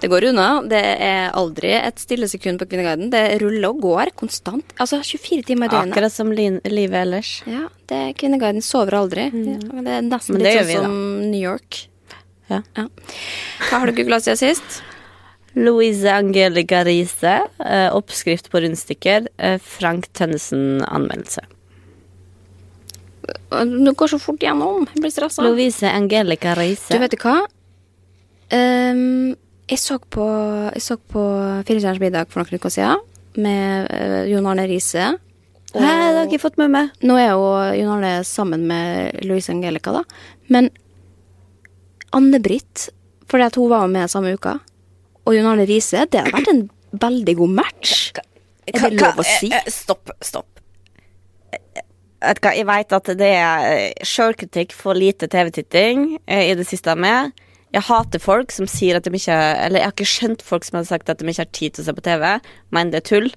Det går unna. Det er aldri et stille sekund på Kvinneguiden. Det ruller og går konstant. Altså 24 timer i døgnet. Akkurat som li livet ellers. Ja, det Kvinneguiden sover aldri. Det, det er nesten Men det litt sånn som New York. Ja. Hva har du googla siden sist? Louise Angelica Riise, eh, oppskrift på rundstykker. eh, Frank Tønnesen-anmeldelse. Du går så fort gjennom. Jeg blir stressa. Louise Angelica Riise. Du, vet hva? Ehm, jeg så på, jeg så på Fire stjerners middag for noen uker siden med uh, Jon Arne Riise. Hæ, det har jeg ikke fått med meg. Nå er jo Jon Arne sammen med Louise Angelica, da. Men Anne-Britt, fordi at hun var med samme uka, og Jon Arne Riise, det har vært en veldig god match. Er det lov å si? Eh, eh, Stopp, stopp. Jeg veit at det er sjølkritikk for lite TV-titting i det siste med. Jeg hater folk som sier at de ikke Eller jeg har ikke skjønt folk som har sagt at de ikke har tid til å se på TV, men det er tull.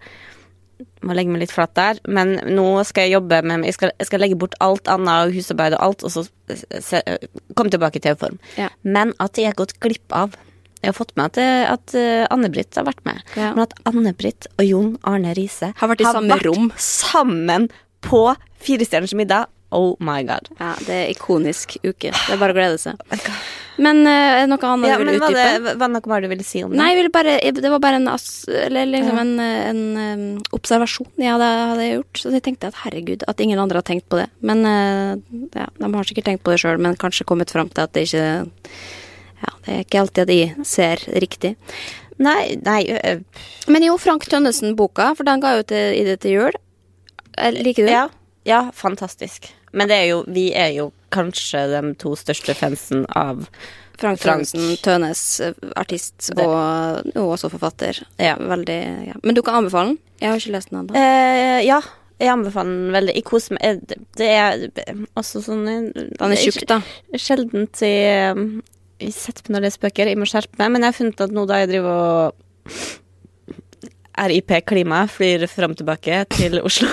Må legge meg litt flat der. Men nå skal jeg jobbe med Jeg skal, jeg skal legge bort alt annet, husarbeid og alt, og så se, komme tilbake i TV-form. Ja. Men at jeg har gått glipp av Jeg har fått med at, eh, at eh, Anne-Britt har vært med. Ja. Men at Anne-Britt og Jon Arne Riise Har vært i samme rom. sammen på Fire stjerners middag. Oh my god. Ja, det er ikonisk uke. Det er bare å glede seg. Men uh, noe annet Ja, du vil utdype? det, var det du ville si om det? Nei, bare, det var bare en, eller liksom en, en, um, observasjon jeg hadde, hadde gjort. Så jeg tenkte at herregud, at ingen andre har tenkt på det. Men uh, ja, de har sikkert tenkt på det sjøl, men kanskje kommet fram til at det ikke Ja, det er ikke alltid at de ser riktig. Nei, nei øh, Men jo, Frank Tønnesen-boka, for den ga jo til, i det til jul. Liker du den? ja, ja, fantastisk. Men det er jo, vi er jo kanskje de to største fansen av Frank Fransen, Tønes, eh, artist og jo også forfatter. Ja. Veldig, ja. Men du kan anbefale den? Jeg har ikke lest den ennå. eh, Ja, jeg anbefaler den veldig. Jeg koser meg. Eh, Det er også sånn eh, Den er tjukk, da. Sjeldent jeg, eh, jeg setter på når det er spøker. Jeg må skjerpe meg. Men jeg har funnet at nå da jeg driver og RIP Klima flyr fram og tilbake til Oslo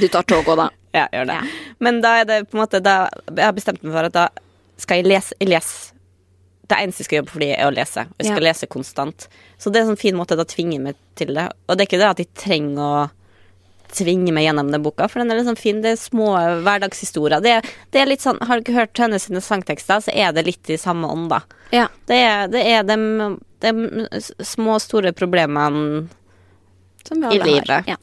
Du tar tog òg, da. Ja, gjør det. Ja. Men da er det på en måte da, Jeg har bestemt meg for at da skal jeg lese, jeg lese. Det eneste jeg skal gjøre for, er å lese. Og jeg skal Ja. lese konstant. Så det er en sånn fin måte da tvinge meg til det. Og det er ikke det at jeg trenger å tvinge meg gjennom den boka, for den er liksom fin. Det er små hverdagshistorier. Det, det er litt sånn, Har du ikke hørt hennes sine sangtekster, så er det litt i samme ånd, da. Ja. Det er, det er de, de små, store problemene Som vi I livet. har. Ja.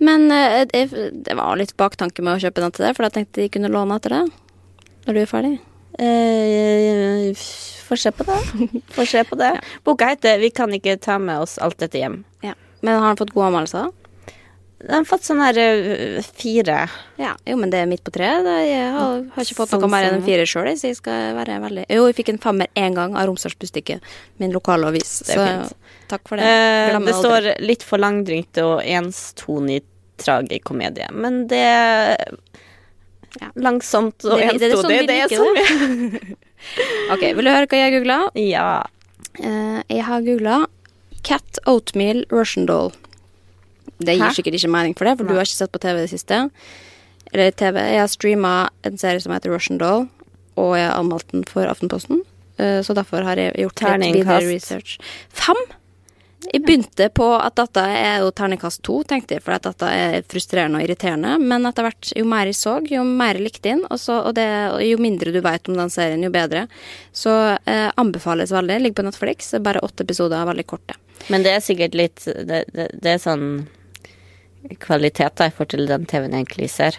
Men eh, det, det var litt baktanke med å kjøpe den til det, for jeg tenkte jeg kunne låne etter det. Når du er ferdig. Eh, Får se på det. Får se på det. Boka heter 'Vi kan ikke ta med oss alt dette hjem'. Ja. Men har den fått gode anmeldelser? Den har fått sånn her øh, fire. Ja, jo, men det er midt på treet. Jeg har, har ikke fått Sånn noe mer enn en fire sjøl, så jeg skal være veldig Jo, jeg fikk en femmer én gang av Romsdals Bustikke, min lokale avis. Det er Så fint. takk for det. Eh, det det aldri. står litt for langdrygt og enstonig tragikomedie. Men det Ja. Langsomt og Det- det er sånn enstodig, vi det er liker sånn Ok, vil du høre hva jeg googla? Ja. Eh, jeg har googla Cat Oatmeal Russian Doll. Det gir Hæ? sikkert ikke mening for det, for du har ikke sett på TV i det siste. Eller TV. Jeg har streama en serie som heter Russian Doll, og jeg har anmeldt den for Aftenposten. Eh, så derfor har jeg gjort litt videre research. Fem! Jeg begynte på at dette er jo terningkast to, tenkte jeg, for at dette er frustrerende og irriterende. Men etter hvert, jo mer jeg så, jo mer jeg likte den, og, og, og jo mindre du vet om den serien, jo bedre. Så eh, anbefales veldig. Ligger på Netflix. Bare åtte episoder, veldig korte. Men det er sikkert litt Det, det, det er sånn kvalitet da, i forhold til den TV-en jeg egentlig ser.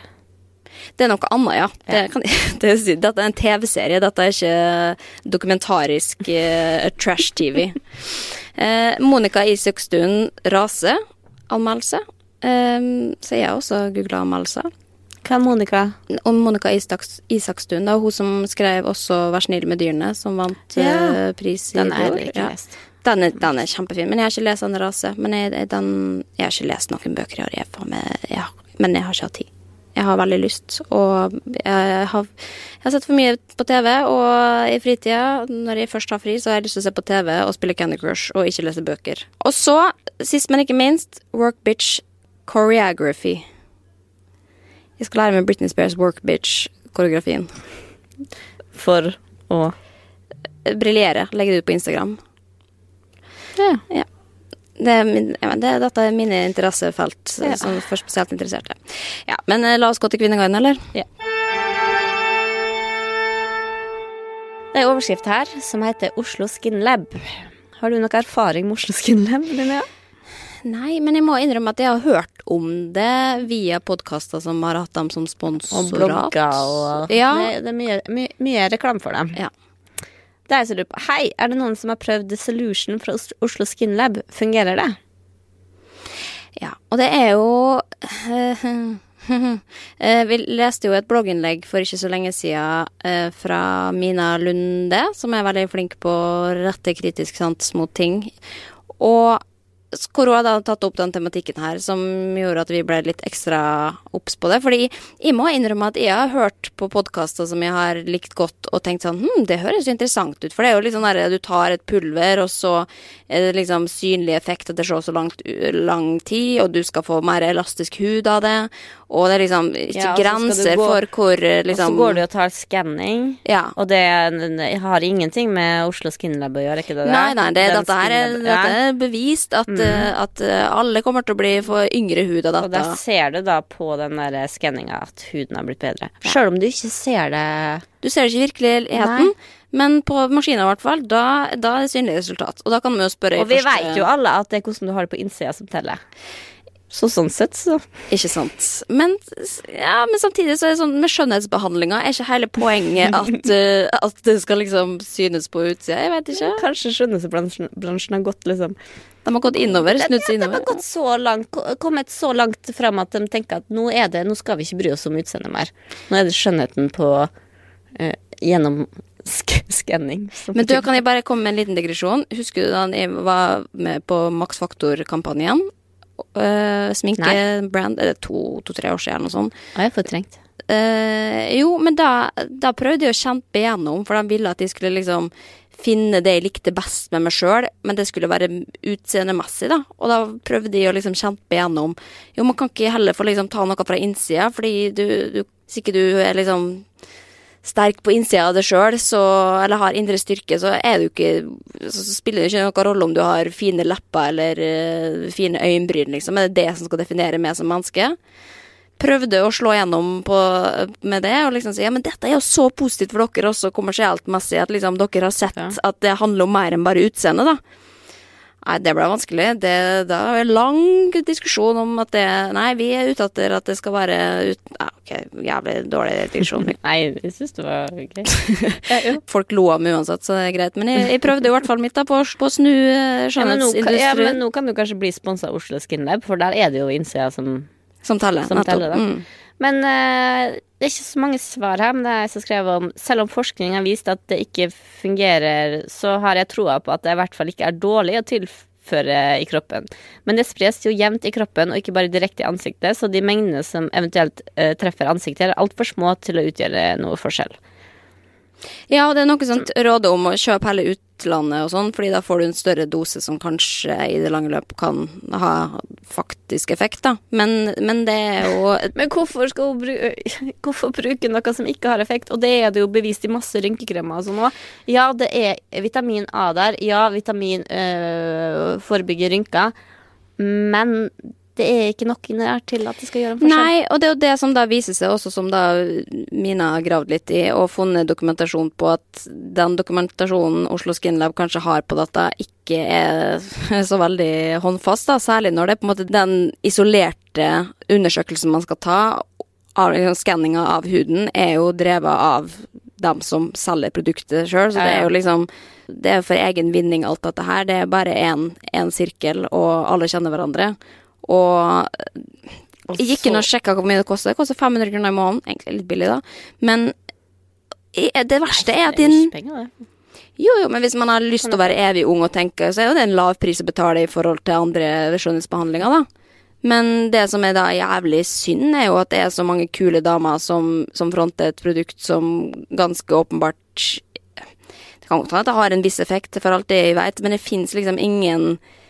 Det er noe annet, ja. Det kan, det er, dette er en TV-serie, dette er ikke dokumentarisk uh, trash-TV. uh, Monica Isøkstuen Rase, anmeldelse. Eh, så jeg har også googla anmeldelser. Hva er Monica? Og Monica Isaks, Isakstuen, da, hun som skrev også 'Vær snill med dyrene', som vant Ja. uh, pris i Den er fjor. ikke Ja. Den er, den er kjempefin, men jeg har ikke lest den rase. Men jeg, den, jeg har ikke lest noen bøker i år, men jeg har ikke hatt tid. Jeg har veldig lyst, og jeg har, jeg har sett for mye på TV, og i fritida, når jeg først har fri, så har jeg lyst til å se på TV og spille Candy Crush og ikke lese bøker. Og så, sist men ikke minst, Work Bitch Choreography. Jeg skal lære meg Britney Spears Work Bitch-koreografien. For å Briljere. Legge det ut på Instagram. Ja. Ja. Det er min, ja, det, dette er mine interessefelt, Ja. som for spesielt interesserte. Ja, men eh, la oss gå til Kvinneguiden, eller? Ja. Det er en overskrift her som heter Oslo Skin Lab. Har du noe erfaring med Oslo Skin Lab, Linnea? Nei, men jeg må innrømme at jeg har hørt om det via podkaster som har hatt dem som Og sponsorat. blogger og Ja. Det, det er mye, mye, mye reklame for dem. Ja. Er så lurer på. Hei, er det noen som har prøvd The Solution fra Oslo Skin Lab? Fungerer det? Ja, og det er jo Eh, Vi leste jo et blogginnlegg for ikke så lenge siden eh, fra Mina Lunde, som er veldig flink på å rette kritisk sans mot ting. Og hvor har da tatt opp den tematikken her, som gjorde at vi ble litt ekstra obs på det. Fordi jeg må innrømme at jeg har hørt på podkaster som jeg har likt godt, og tenkt sånn hm, det høres jo interessant ut. For det er jo litt sånn derre du tar et pulver, og så er det liksom synlig effekt at det og så langt, lang tid, og du skal få mer elastisk hud av det. Og det er liksom ikke Ja, grenser gå- for hvor liksom Og liksom så går du og tar skanning, Ja. og det har ingenting med Oslo Skin Lab å gjøre, ikke det? Nei, nei, det, dette her er, dette er bevist at, eh, at eh, alle kommer til å bli for yngre hud av dette. Og da der ser du da på den der skanninga at huden har blitt bedre. Sjøl om du ikke ser det Du ser det ikke i virkeligheten, men på maskiner, i hvert fall, da, da er det synlig resultat. Og da kan vi jo spørre Og vi første- vet jo alle at det er hvordan du har det på innsida som teller. Så sånn sett, så Ikke sant. Men, ja, men samtidig så er det sånn med skjønnhetsbehandlinga er ikke hele poenget at, uh, at det skal liksom synes på utsida. Jeg vet ikke. Kanskje skjønnhetsbransjen har gått liksom De har gått innover, snudd seg De har gått så langt, kommet så langt fram at de tenker at nå er det, nå skal vi ikke bry oss om utseendet mer. Nå er det skjønnheten på uh, gjennom sk skanning. Men du, kan jeg bare komme med en liten digresjon? Husker du da jeg var med på Max Factor-kampanjen? Uh, Sminkebrand, er det to-tre år siden eller noe sånt? Har jeg fortrengt? Uh, jo, men da, da prøvde jeg å kjempe igjennom, for de ville at de skulle liksom finne det jeg likte best med meg sjøl, men det skulle være utseendemessig, da. Og da prøvde jeg å liksom kjempe igjennom Jo, man kan ikke heller få liksom ta noe fra innsida, fordi du, du Hvis ikke du er liksom sterk på innsida av deg sjøl, eller har indre styrke, så er du ikke Så spiller det ikke noen rolle om du har fine lepper eller uh, fine øyenbryn, liksom. Er det det som skal definere meg som menneske? prøvde å slå gjennom på, med det, og liksom si ja, men dette er jo så positivt for dere også kommersielt messig, at liksom dere har sett Ja. at det handler om mer enn bare utseende, da. Nei, det ble vanskelig. Det, det var en lang diskusjon om at det Nei, vi er ute etter at det skal være ut... Ja, ok, jævlig dårlig diskusjon. Nei, jeg syns det var ok. Folk lo av meg uansett, så det er greit. Men jeg, jeg prøvde i hvert fall mitt da på, på å snu skjønnhetsindustrien. Ja nå, kan- ja, men nå kan du kanskje bli sponsa av Oslo Skin Lab, for der er det jo innsida som Som teller. Som teller, da. Mm. Men uh, det er ikke så mange svar her. Men det er jeg som skrev om Selv om forskning har vist at det ikke fungerer, så har jeg troa på at det i hvert fall ikke er dårlig å tilføre i kroppen. Men det spres jo jevnt i kroppen, og ikke bare direkte i ansiktet, så de mengdene som eventuelt uh, treffer ansiktet, er altfor små til å utgjøre noe forskjell. Ja, det er noe sånt råd om å kjøpe hele utlandet og sånn, fordi da får du en større dose som kanskje i det lange løp kan ha faktisk effekt, da. Men, men det er jo Men hvorfor, skal hun bru hvorfor bruke noe som ikke har effekt? Og det er det jo bevist i masse rynkekremer og sånn òg. Ja, det er vitamin A der. Ja, vitamin øh, forebygger rynker. Men det er ikke nok der til at det skal gjøre en forskjell. Nei, og det er jo det som da viser seg også, som da Mina har gravd litt i, og funnet dokumentasjon på at den dokumentasjonen Oslo Skin Lab kanskje har på dette, ikke er så veldig håndfast, da. Særlig når det er på en måte den isolerte undersøkelsen man skal ta, liksom, skanninga av huden, er jo drevet av dem som selger produktet sjøl, så det er jo liksom Det er for egen vinning, alt dette her. Det er bare én sirkel, og alle kjenner hverandre. Og jeg gikk inn og sjekka hvor mye det koster. Det koster 500 kroner i måneden. Egentlig litt billig, da. Men det verste er at din. Jo, jo, men hvis man har lyst til å være evig ung og tenke, så er jo det en lav pris å betale i forhold til andre skjønnhetsbehandlinger, da. Men det som er da jævlig synd, er jo at det er så mange kule damer som, som fronter et produkt som ganske åpenbart Det kan godt hende at det har en viss effekt, for alt det jeg vet, men det fins liksom ingen eh,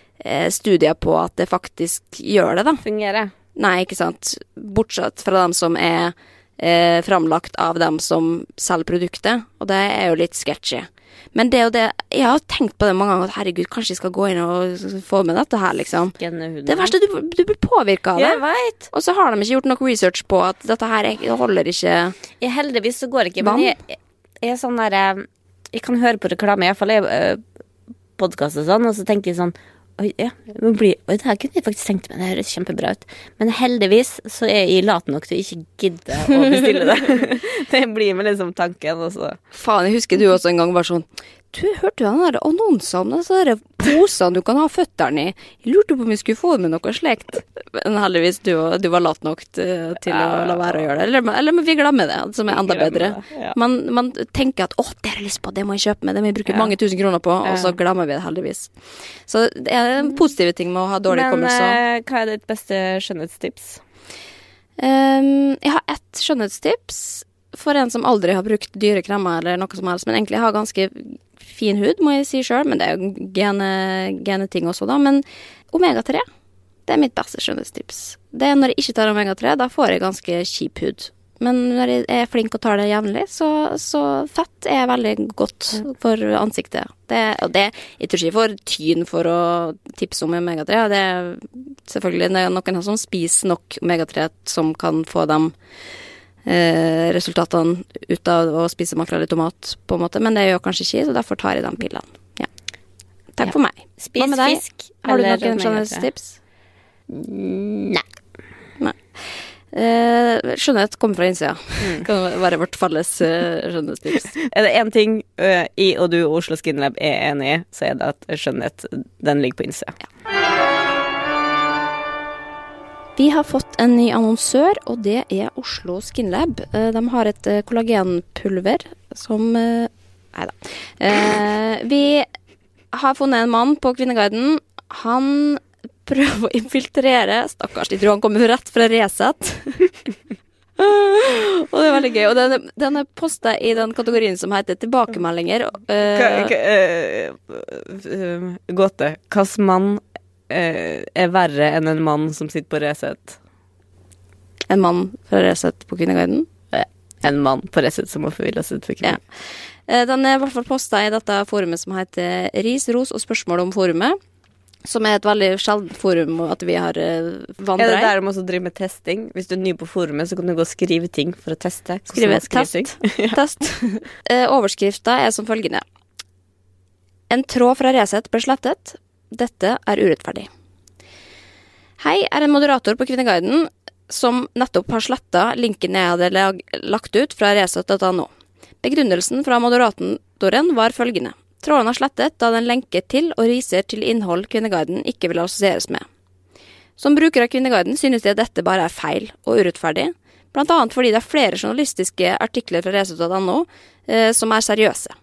studier på at det faktisk gjør det, da. Fungerer. Nei, ikke sant. Bortsett fra dem som er eh, framlagt av dem som selger produktet, og det er jo litt sketchy. Men det er jo det Jeg har tenkt på det mange ganger, at herregud, kanskje jeg skal gå inn og få med dette her, liksom. Det verste, du, du blir påvirka av det. Jeg vet. Og så har de ikke gjort noe research på at dette her er- holder ikke Jeg, heldigvis så går det ikke, Vann? men jeg, jeg er sånn der eh, Jeg kan høre på reklame, iallfall i uh, podkast og sånn, og så tenker jeg sånn Ja, men blir, oi, det her kunne jeg faktisk tenkt meg, det høres kjempebra ut. Men heldigvis så er jeg lat nok til å ikke gidde å bestille det. det blir med liksom tanken, Også. Faen, jeg husker du også en gang var sånn Du, hørte du den der annonsen om disse der posene du kan ha føttene i? Jeg lurte på om vi skulle få med noe slikt. Men heldigvis, du, du var lat nok til, til å la være å gjøre det. Eller, eller men vi glemmer det, som er enda bedre. det, ja. Man, man tenker at 'å, det har jeg lyst på, det må jeg kjøpe med', det må jeg bruke mange tusen kroner på, og så glemmer vi det heldigvis. Så det er en positive ting med å ha dårlig hukommelse. Men hva er ditt beste skjønnhetstips? Um, jeg har ett skjønnhetstips for en som aldri har brukt dyre kremer eller noe som helst, men egentlig har ganske fin hud, må jeg si sjøl. Men det er jo gene, geneting også, da. Men omega-3, det er mitt beste skjønnhetstips. Det er når jeg ikke tar omega-3, da får jeg ganske kjip hud. Men når jeg er flink og tar det jevnlig, så, så fett er veldig godt for ansiktet. Det, og det, jeg tror ikke jeg får tyn for å tipse om omega-3. Det er selvfølgelig det er noen som spiser nok omega-3 som kan få de eh, resultatene ut av å spise makrell i tomat, på en måte. Men det gjør kanskje ikke så derfor tar jeg de pillene. Ja. Takk Ja. for meg. Spis Hva med deg? fisk Har du noen sånne tips? Nei. Nei. Eh, skjønnhet kommer fra innsida. Kan være vårt felles eh, skjønnhetstips. Er det én ting uh, i og du og Oslo Skinlab er enig i, så er det at skjønnhet den ligger på innsida. Vi har fått en ny annonsør, og det er Oslo Skinlab. Eh, De har et eh, kollagenpulver som eh, Nei da. Vi har funnet en mann på Kvinneguiden. Han prøver å infiltrere Stakkars, de tror han kommer rett fra Resett. og det er veldig gøy. Og den, den er posta i den kategorien som heter tilbakemeldinger. Uh, Gåte. Hvilken mann er verre enn en mann som sitter på Resett? en mann fra Resett på Kvinneguiden. En mann på Resett som må forvilla seg til Ja. Eh, Den er i hvert fall posta i dette forumet som heter Ris, ros og spørsmål om forumet. Som er et veldig sjeldent forum at vi har uh, Er det der de også driver med testing? Hvis du er ny på forumet, så kan du gå og skrive ting for å teste. Skrive test. Test. Eh, Overskrifta er som følgende. En tråd fra Resett ble slettet. Dette er urettferdig. Hei er en moderator på Kvinneguiden som nettopp har sletta linken jeg hadde lag lagt ut fra resett.no. Begrunnelsen fra moderatoren var følgende. Tråden er slettet da den lenket til og riser til innhold Kvinneguiden ikke vil assosieres med. Som bruker av Kvinneguiden synes de at dette bare er feil og urettferdig, annet fordi det er flere journalistiske artikler fra resett.no eh, som er seriøse.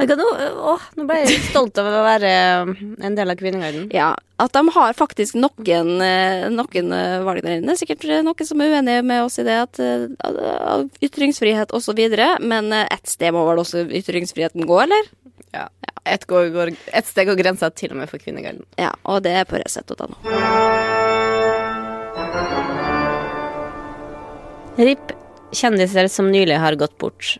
Jeg å, nå ble jeg stolt av å være en del av Kvinneguiden. Ja, at de har faktisk noen, eh, noen eh, valg der inne. Sikkert eh, noen som er uenige med oss i det at at ytringsfrihet videre, men ett sted må vel også ytringsfriheten gå, eller? Ja. Et, går, går, et sted går grensa til og med for Kvinneguiden. Ja, og det er på resett.no. RIP kjendiser som nylig har gått bort.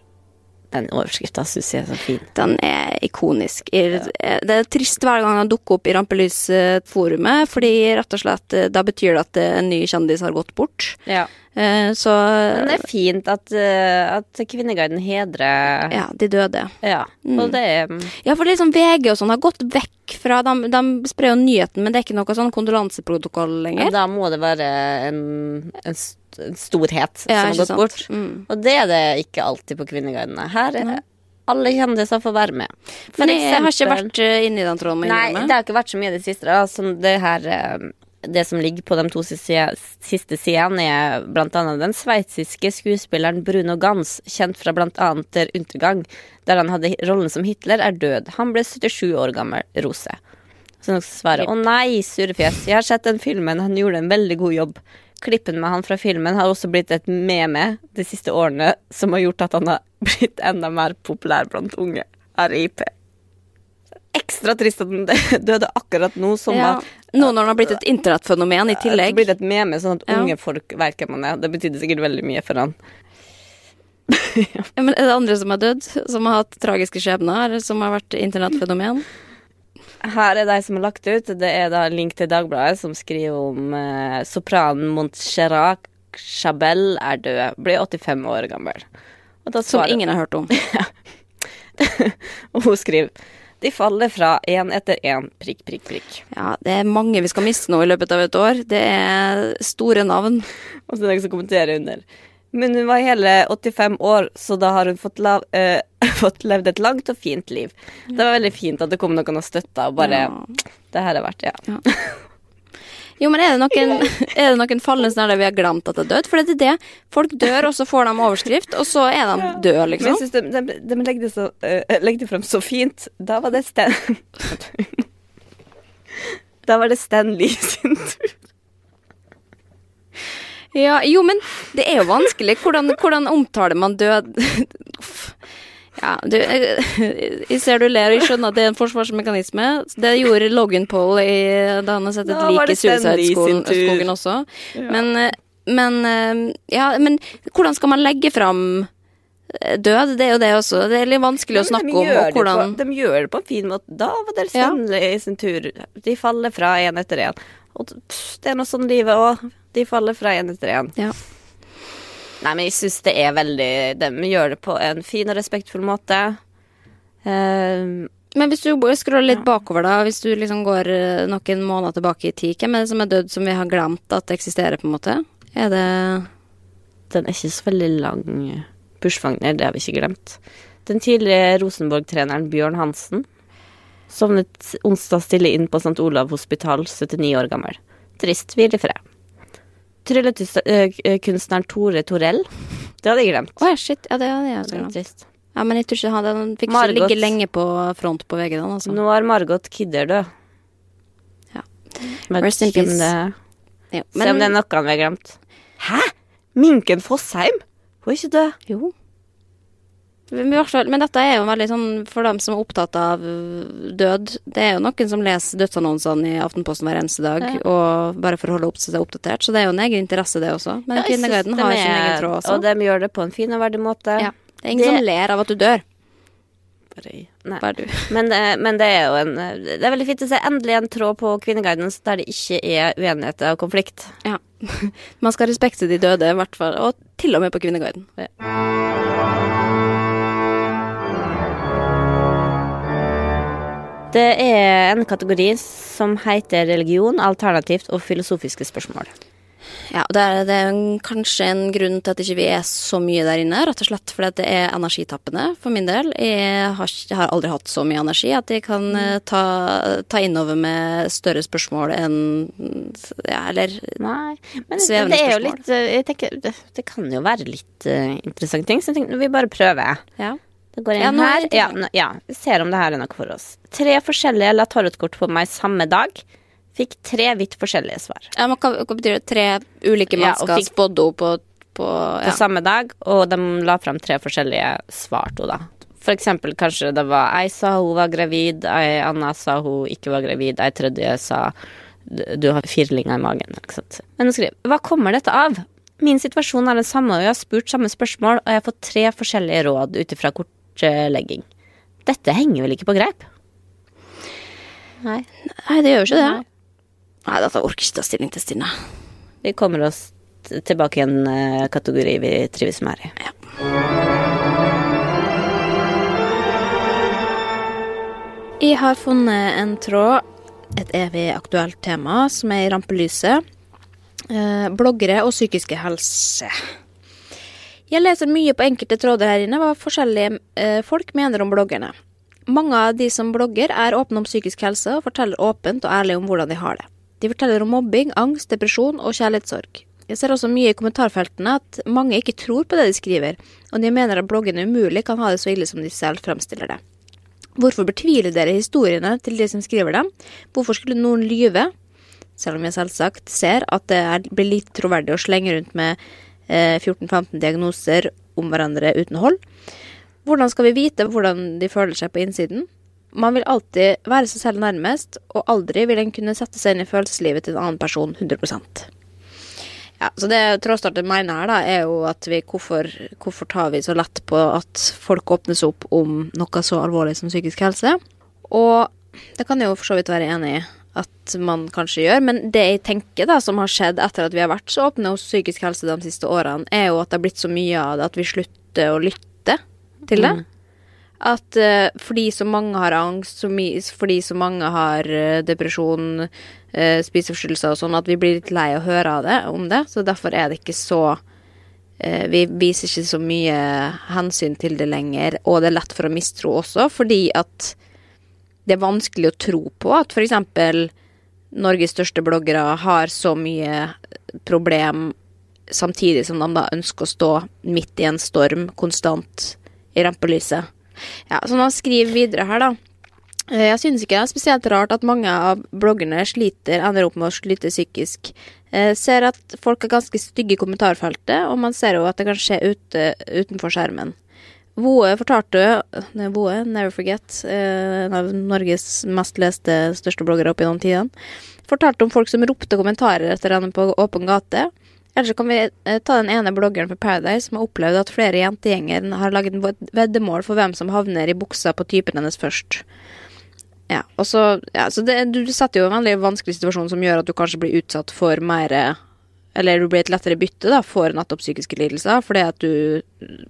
Den overskrifta syns jeg er så fin. Den er ikonisk. Det er trist hver gang den dukker opp i Rampelysforumet, fordi rett og slett eh, da betyr det at en ny kjendis har gått bort. Ja. Eh, så Men det er fint at, eh, at Kvinneguiden hedrer Ja, de døde. Ja. Mm. Og det er Ja, for liksom VG og sånn har gått vekk fra De, de sprer jo nyheten, men det er ikke noe sånn kondolanseprotokoll lenger. Da må det være en, en storhet Ja, som har gått sant? bort. Mm. Og det er det ikke alltid på Kvinneguidene. Her er alle kjendiser får være med. For Men jeg har ikke vært eh, inni den tråden. Nei, innrømme. det har ikke vært så mye i det siste. Da. Som det her eh, Det som ligger på de to siste, siste sidene, er annet den sveitsiske skuespilleren Bruno Gans, kjent fra annet Der Untergang, der han hadde rollen som Hitler, er død. Han ble 77 år gammel. Rose. Så noen svarer Å nei, surrefjes. Jeg har sett den filmen. Han gjorde en veldig god jobb. Klippen med han fra filmen har også blitt et meme de siste årene, som har gjort at han har blitt enda mer populær blant unge. RIP. Ekstra trist at han døde akkurat nå, som ja. at Nå når han har blitt et internettfenomen i det tillegg. blir et meme, sånn at Ja. unge folk vet hvem han er. Det betydde sikkert veldig mye for han. Ja, men er det andre som har dødd? Som har hatt tragiske skjebner? Som har vært internettfenomen? Her er de som har lagt ut. Det er da en link til Dagbladet, som skriver om eh, sopranen Montserrat Chabel er død. Blir 85 år gammel. Som ingen har hørt om. Og hun skriver De faller fra én etter én, prikk, prikk, prikk. Ja, det er mange vi skal miste nå i løpet av et år. Det er store navn. Og så er det noen som kommenterer under. Men hun var hele 85 år, så da har hun fått, lav, eh, fått levd et langt og fint liv. Det var veldig fint at det kom noen og støtta og bare Ja. Det her er verdt ja. Jo, men er det noen, er det noen falne snarere vi har glemt at det er død? For det er det. Folk dør, og så får de overskrift, og så er de døde, Men jeg synes de, de, de legger det så uh, legger det frem så fint. Da var det Stan Da var det Stan Lee sin tur. Ja, jo, men det er jo vanskelig. Hvordan, hvordan omtaler man død. Ja, du, jeg ser du ler, og jeg skjønner at det er en forsvarsmekanisme. Det gjorde Logan Paul i, da han har sett et lik i. Suicide-skogen også. Men, eh, men eh, Ja, men hvordan skal man legge fram eh, død? Det er jo det også. Det er litt vanskelig å snakke om. Og hvordan på, De gjør det på en fin måte. Da var det Ja. i sin tur. De faller fra én etter én. Og pff, det er noe sånn livet òg. De faller fra én etter én. ja. Nei, men jeg syns det er veldig De gjør det på en fin og respektfull måte. Uh, Men hvis du scroller litt bakover, da, hvis du liksom går eh, noen måneder tilbake i tid, hvem er det som er dødd som vi har glemt at det eksisterer, på en måte? Er det den er ikke så veldig lang. Bushwagner, det har vi ikke glemt. Den tidligere Rosenborg-treneren Bjørn Hansen sovnet onsdag stille inn på St. Olav hospital, 79 år gammel. Trist. Hvil i fred. Tryllekunstneren Tore Torell. Det hadde jeg glemt. Å ja, shit. Ja, det hadde jeg også glemt. trist. Ja, men jeg tror ikke han, den fikk ikke Margot. ligge lenge på front på VG, altså. Nå er Margot Kidder død. Ja. Vet Rest in peace. det- Ja, Se om det er noe vi har glemt. Hæ? Minken Fossheim? Hun er ikke død. Jo. Men, dette er jo veldig sånn for dem som er opptatt av død. Det er jo noen som leser dødsannonsene i Aftenposten hver eneste dag, og bare for å holde opp seg opp-seg oppdatert. Så det er jo en egen interesse, det også. Men Ja, Kvinneguiden de har sin er- egen tråd også. Og de gjør det på en fin og verdig måte. ja. Det er ingen Det- som ler av at du dør. Bare, du. Men, det- men det er jo en Det er veldig fint å se endelig en tråd på Kvinneguiden der det ikke er uenigheter og konflikt. Ja. Man skal respekte de døde, i hvert fall. Og til og med på Kvinneguiden. Det er en kategori som heter religion, alternativt og filosofiske spørsmål. Ja, og det er, det er kanskje en grunn til at ikke vi er så mye der inne, rett og slett fordi det er energitappende for min del. Jeg har, jeg har aldri hatt så mye energi at jeg kan eh, ta, ta innover med større spørsmål enn ja, Eller Nei, men Svevende det er jo spørsmål. litt eh, Jeg tenker, det, det kan jo være litt uh, interessante ting, så jeg tenker vi bare prøver. Ja. Det går inn Ja, er her. Ja, ja, vi ser om det her er noe for oss. Tre forskjellige la tarotkort på meg samme dag. Fikk tre vidt forskjellige svar. ja men hva, hva betyr det? Tre ulike Ja, mennesker fikk- spådde henne på, på På samme dag, og de la frem tre forskjellige svar til henne, da. For eksempel kanskje det var ei sa hun var gravid, ei anna sa hun ikke var gravid, ei tredje sa du har firlinger i magen. Ikke sant? Men hun skriver hva kommer dette av? Min situasjon er den samme, og jeg har spurt samme spørsmål, og jeg har fått tre forskjellige råd ut ifra kortlegging. Dette henger vel ikke på greip? Nei. Nei, det gjør jo ikke det. Nei. Nei, dette orker ikke ta stilling til, Stine. Vi kommer oss tilbake i en eh, kategori vi trives med her i. Jeg har funnet en tråd, et evig aktuelt tema, som er i rampelyset. Eh, bloggere og psykiske helse. Jeg leser mye på enkelte tråder her inne hva forskjellige eh, folk mener om bloggerne. Mange av de som blogger, er åpne om psykisk helse og forteller åpent og ærlig om hvordan de har det. De forteller om mobbing, angst, depresjon og kjærlighetssorg. Jeg ser også mye i kommentarfeltene at mange ikke tror på det de skriver, og de mener at bloggene umulig kan ha det så ille som de selv fremstiller det. Hvorfor betviler dere historiene til de som skriver dem? Hvorfor skulle noen lyve? Selv om jeg selvsagt ser at det blir litt troverdig å slenge rundt med 14-15 diagnoser om hverandre uten hold. Hvordan skal vi vite hvordan de føler seg på innsiden? Man vil alltid være seg selv nærmest, og aldri vil en kunne sette seg inn i følelseslivet til en annen person 100% ja, så det Trådstarter mener her, da, er jo at vi hvorfor, hvorfor tar vi så lett på at folk åpnes opp om noe så alvorlig som psykisk helse? Og det kan jeg jo for så vidt være enig i at man kanskje gjør, men det jeg tenker da som har skjedd etter at vi har vært så åpne hos psykisk helse de siste årene, er jo at det har blitt så mye av det at vi slutter å lytte til det. At uh, fordi så mange har angst, så fordi så mange har uh, depresjon, uh, spiseforstyrrelser og sånn, at vi blir litt lei å høre av det, om det. Så derfor er det ikke så Vi viser ikke så mye hensyn til det lenger, og det er lett for å mistro også, fordi at det er vanskelig å tro på at f.eks. Norges største bloggere har så mye problem samtidig som de da ønsker å stå midt i en storm konstant i rampelyset. Ja, så han skriver videre her, da. Eh, Jeg synes ikke det er spesielt rart at mange av bloggerne sliter, ender opp med å slite psykisk. Jeg ser at folk er ganske stygge i kommentarfeltet, og man ser jo at det kan skje ute, utenfor skjermen. Voe fortalte Voe, Never Forget, eh, en av Norges mest leste største bloggere opp gjennom tidene, fortalte om folk som ropte kommentarer etter henne på åpen gate. Ellers kan vi eh, ta den ene bloggeren fra Paradise som har opplevd at flere jentegjenger har laget veddemål for hvem som havner i buksa på typen hennes først. Ja, og så, ja, så det, du setter jo en veldig vanskelig situasjon som gjør at du kanskje blir utsatt for mer Eller du blir et lettere bytte da, for nettopp psykiske lidelser, fordi at du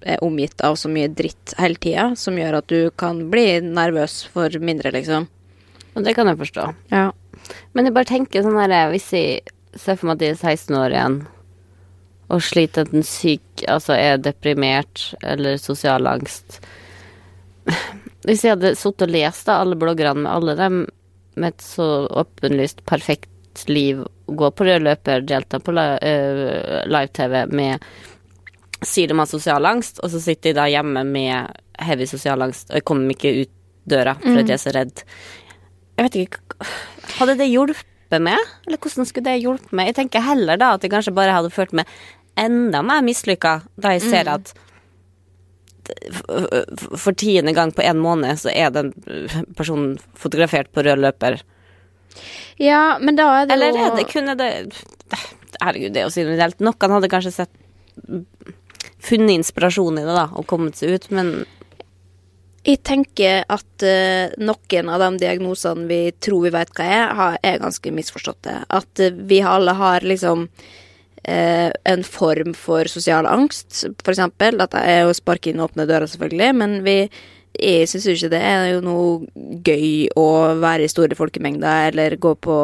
er omgitt av så mye dritt hele tida, som gjør at du kan bli nervøs for mindre, liksom. Og det kan jeg forstå. Ja. Men jeg bare tenker sånn her Hvis jeg ser for meg at jeg er 16 år igjen og sliter enten syk, altså er deprimert eller sosial angst Hvis jeg hadde sittet og lest da, alle bloggerne med alle dem med et så åpenlyst perfekt liv, gå på rød løper, delta på eh, live-TV med Sier de har sosial angst, og så sitter de da hjemme med heavy sosial angst, og jeg kommer ikke ut døra fordi jeg er så redd. Jeg vet ikke Hadde det hjulpet meg? Eller hvordan skulle det hjulpet meg? Jeg tenker heller da at jeg kanskje bare hadde følt meg enda mer mislykka da jeg ser at f- f- for tiende gang på en måned så er den personen fotografert på rød løper. Ja, men da er det Eller jo er det kunne det Herregud, det er jo så individuelt. Noen hadde kanskje sett funnet inspirasjon i det da og kommet seg ut, men Jeg tenker at uh, noen av de diagnosene vi tror vi vet hva er, har, er ganske misforståtte. At uh, vi alle har liksom uh, en form for sosial angst, for eksempel. Det er å sparke inn åpne dører, selvfølgelig. Men vi, jeg syns ikke det er jo noe gøy å være i store folkemengder eller gå på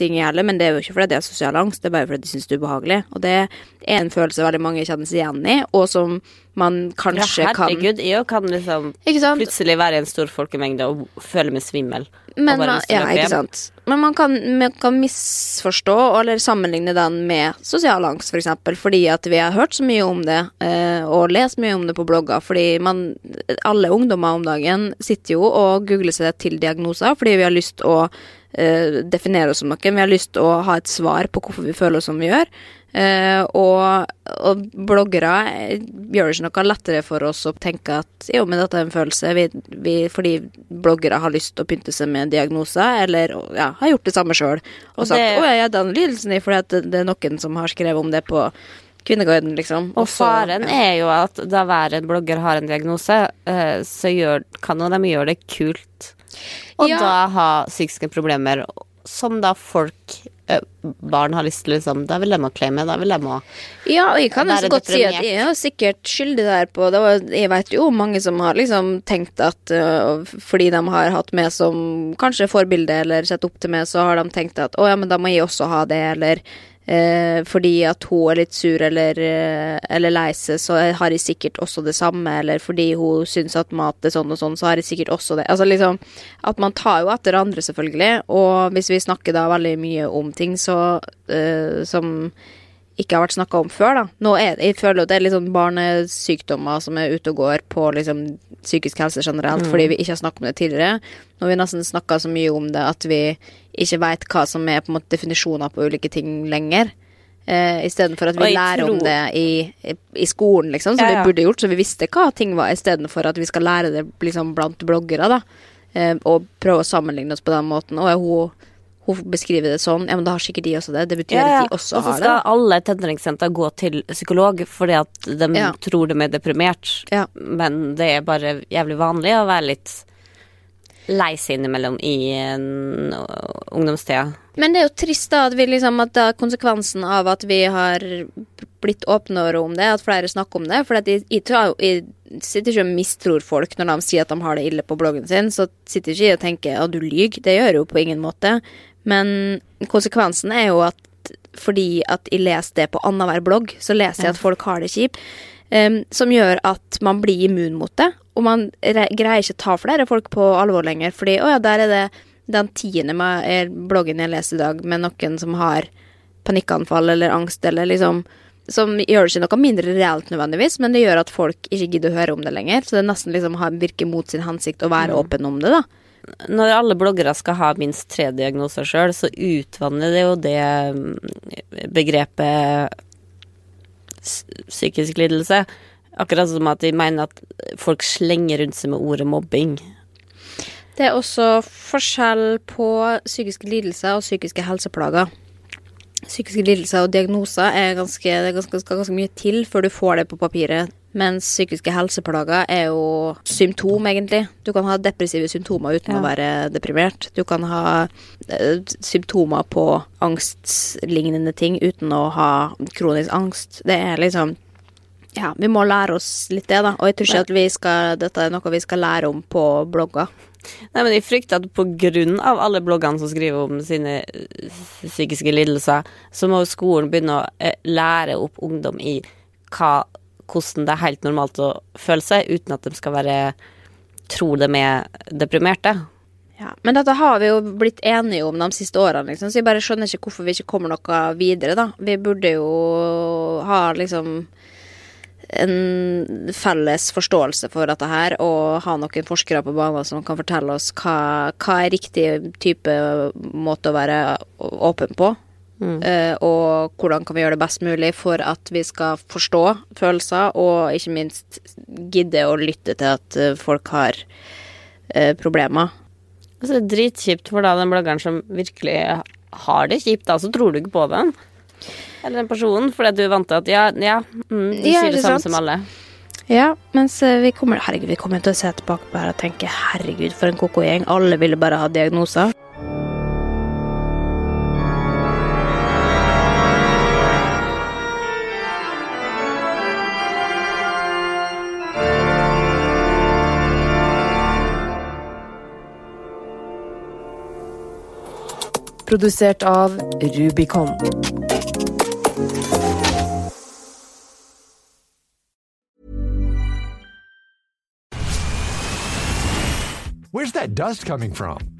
ting i heller, men det er jo ikke fordi det er sosial angst, det er bare fordi de syns det er ubehagelig. Og det er en følelse veldig mange kjenner seg igjen i, og som man kanskje ja, kan herregud, jeg kan liksom plutselig være i en stor folkemengde og føle meg svimmel. Men, man, ja. Men man kan, man kan misforstå eller sammenligne den med sosial angst, for eksempel, fordi at vi har hørt så mye om det eh, og lest mye om det på blogger. Fordi man, alle ungdommer om dagen sitter jo og googler seg til diagnoser fordi vi har lyst å eh, definere oss som noen. Vi har lyst til å ha et svar på hvorfor vi føler oss som vi gjør. Uh, og, og bloggere eh, gjør det ikke noe lettere for oss å tenke at jo, men dette er en følelse, vi, vi, fordi bloggere har lyst til å pynte seg med diagnoser, eller ja, har gjort det samme sjøl. Og, Og sagt 'Å, jeg ja, den lidelsen er fordi at det, det er noen som har skrevet om det på Kvinneguiden, liksom. Og Også, faren er jo at da hver en blogger har en diagnose, eh, så gjør, kan jo de gjøre det kult. Og Ja. da ha psykiske problemer som da folk, eh, barn har lyst til liksom, Da vil de å claime, da vil de å Ja, og jeg kan jo så godt si at jeg er sikkert skyldig der på det var, Jeg vet jo mange som har liksom tenkt at uh, fordi de har hatt meg som kanskje forbilde eller sett opp til meg, så har de tenkt at å ja, men da må jeg også ha det, eller eh, fordi at hun er litt sur eller, eh, eller lei seg, så har de sikkert også det samme, eller fordi hun syns at mat er sånn og sånn, så har de sikkert også det. Altså liksom At man tar jo etter andre, selvfølgelig, og hvis vi snakker da veldig mye om ting så eh, som ikke har vært snakka om før, da. Nå er, jeg føler at det er litt sånn barnesykdommer som er ute og går på liksom psykisk helse generelt, fordi vi ikke har snakket om det tidligere. Nå har vi nesten snakka så mye om det at vi ikke veit hva som er på en måte definisjoner på ulike ting lenger. Uh, Istedenfor at vi lærer lærer om det i, i, i skolen, liksom, som Ja, ja. vi burde gjort, så vi visste hva ting var, istedenfor at vi skal lære det liksom blant bloggere, da. uh, og prøve å sammenligne oss på den måten. Og hun, hun beskriver det sånn, ja, men da har sikkert de også det. Det betyr at de også har det. Og så skal det. alle tenåringsjenter gå til psykolog fordi at de Ja. tror de er deprimert. Ja. Men det er bare jævlig vanlig å være litt lei seg innimellom i en ungdomstida. Men det er jo trist da at vi liksom at da konsekvensen av at vi har blitt åpnere om det, at flere snakker om det. For jeg, jeg, jeg sitter ikke og mistror folk når de sier at de har det ille på bloggen sin. Så sitter ikke jeg og tenker at du lyver. Det gjør jeg jo på ingen måte. Men konsekvensen er jo at fordi at jeg leser det på annenhver blogg, så leser jeg at folk har det kjipt. Em, som gjør at man blir immun mot det. Og man greier ikke ta flere folk på alvor lenger. Fordi å ja, der er det den tiende med bloggen jeg leser i dag, med noen som har panikkanfall eller angst, eller liksom Som gjør det ikke noe mindre reelt nødvendigvis, men det gjør at folk ikke gidder å høre om det lenger. Så det nesten liksom virker mot sin hensikt å være åpen om det, da. Når alle bloggere skal ha minst tre diagnoser sjøl, så utvanner det jo det mm, begrepet psykisk lidelse. Akkurat som at de mener at folk slenger rundt seg med ordet mobbing. Det er også forskjell på psykiske lidelser og psykiske helseplager. Psykiske lidelser og diagnoser er ganske, det er ganske, skal ganske mye til før du får det på papiret. Mens psykiske helseplager er jo symptom, egentlig. Du kan ha depressive symptomer uten Ja. å være deprimert. Du kan ha eh, symptomer på angstlignende ting uten å ha kronisk angst. Det er liksom Ja, vi må lære oss litt det, da. Og jeg tror ikke at vi skal, dette er noe vi skal lære om på blogger. Nei, men jeg frykter at på grunn av alle bloggene som skriver om sine eh, psykiske lidelser, så må skolen begynne å eh, lære opp ungdom i hva, hvordan det er helt normalt å føle seg, uten at de skal være tro de er deprimerte. Ja, men dette har vi jo blitt enige om de siste årene, liksom, så jeg bare skjønner ikke hvorfor vi ikke kommer noe videre, da. Vi burde jo ha liksom en felles forståelse for dette her, og ha noen forskere på banen som kan fortelle oss hva, hva er riktig type måte å være åpen på. Eh, og hvordan kan vi gjøre det best mulig for at vi skal forstå følelser, og ikke minst gidde å lytte til at eh, folk har eh, problemer. Altså, er dritkjipt for da den bloggeren som virkelig har det kjipt, da, så tror du ikke på den. Eller den personen, fordi du er vant til at ja, ja, mm, de Ja, sier det samme sant? som alle. Ja, mens eh, vi kommer Herregud, vi kommer til å se tilbake på her og tenke herregud, for en koko-gjeng. Alle ville bare ha diagnoser. Produsert av Rubicon. Where's that dust coming from?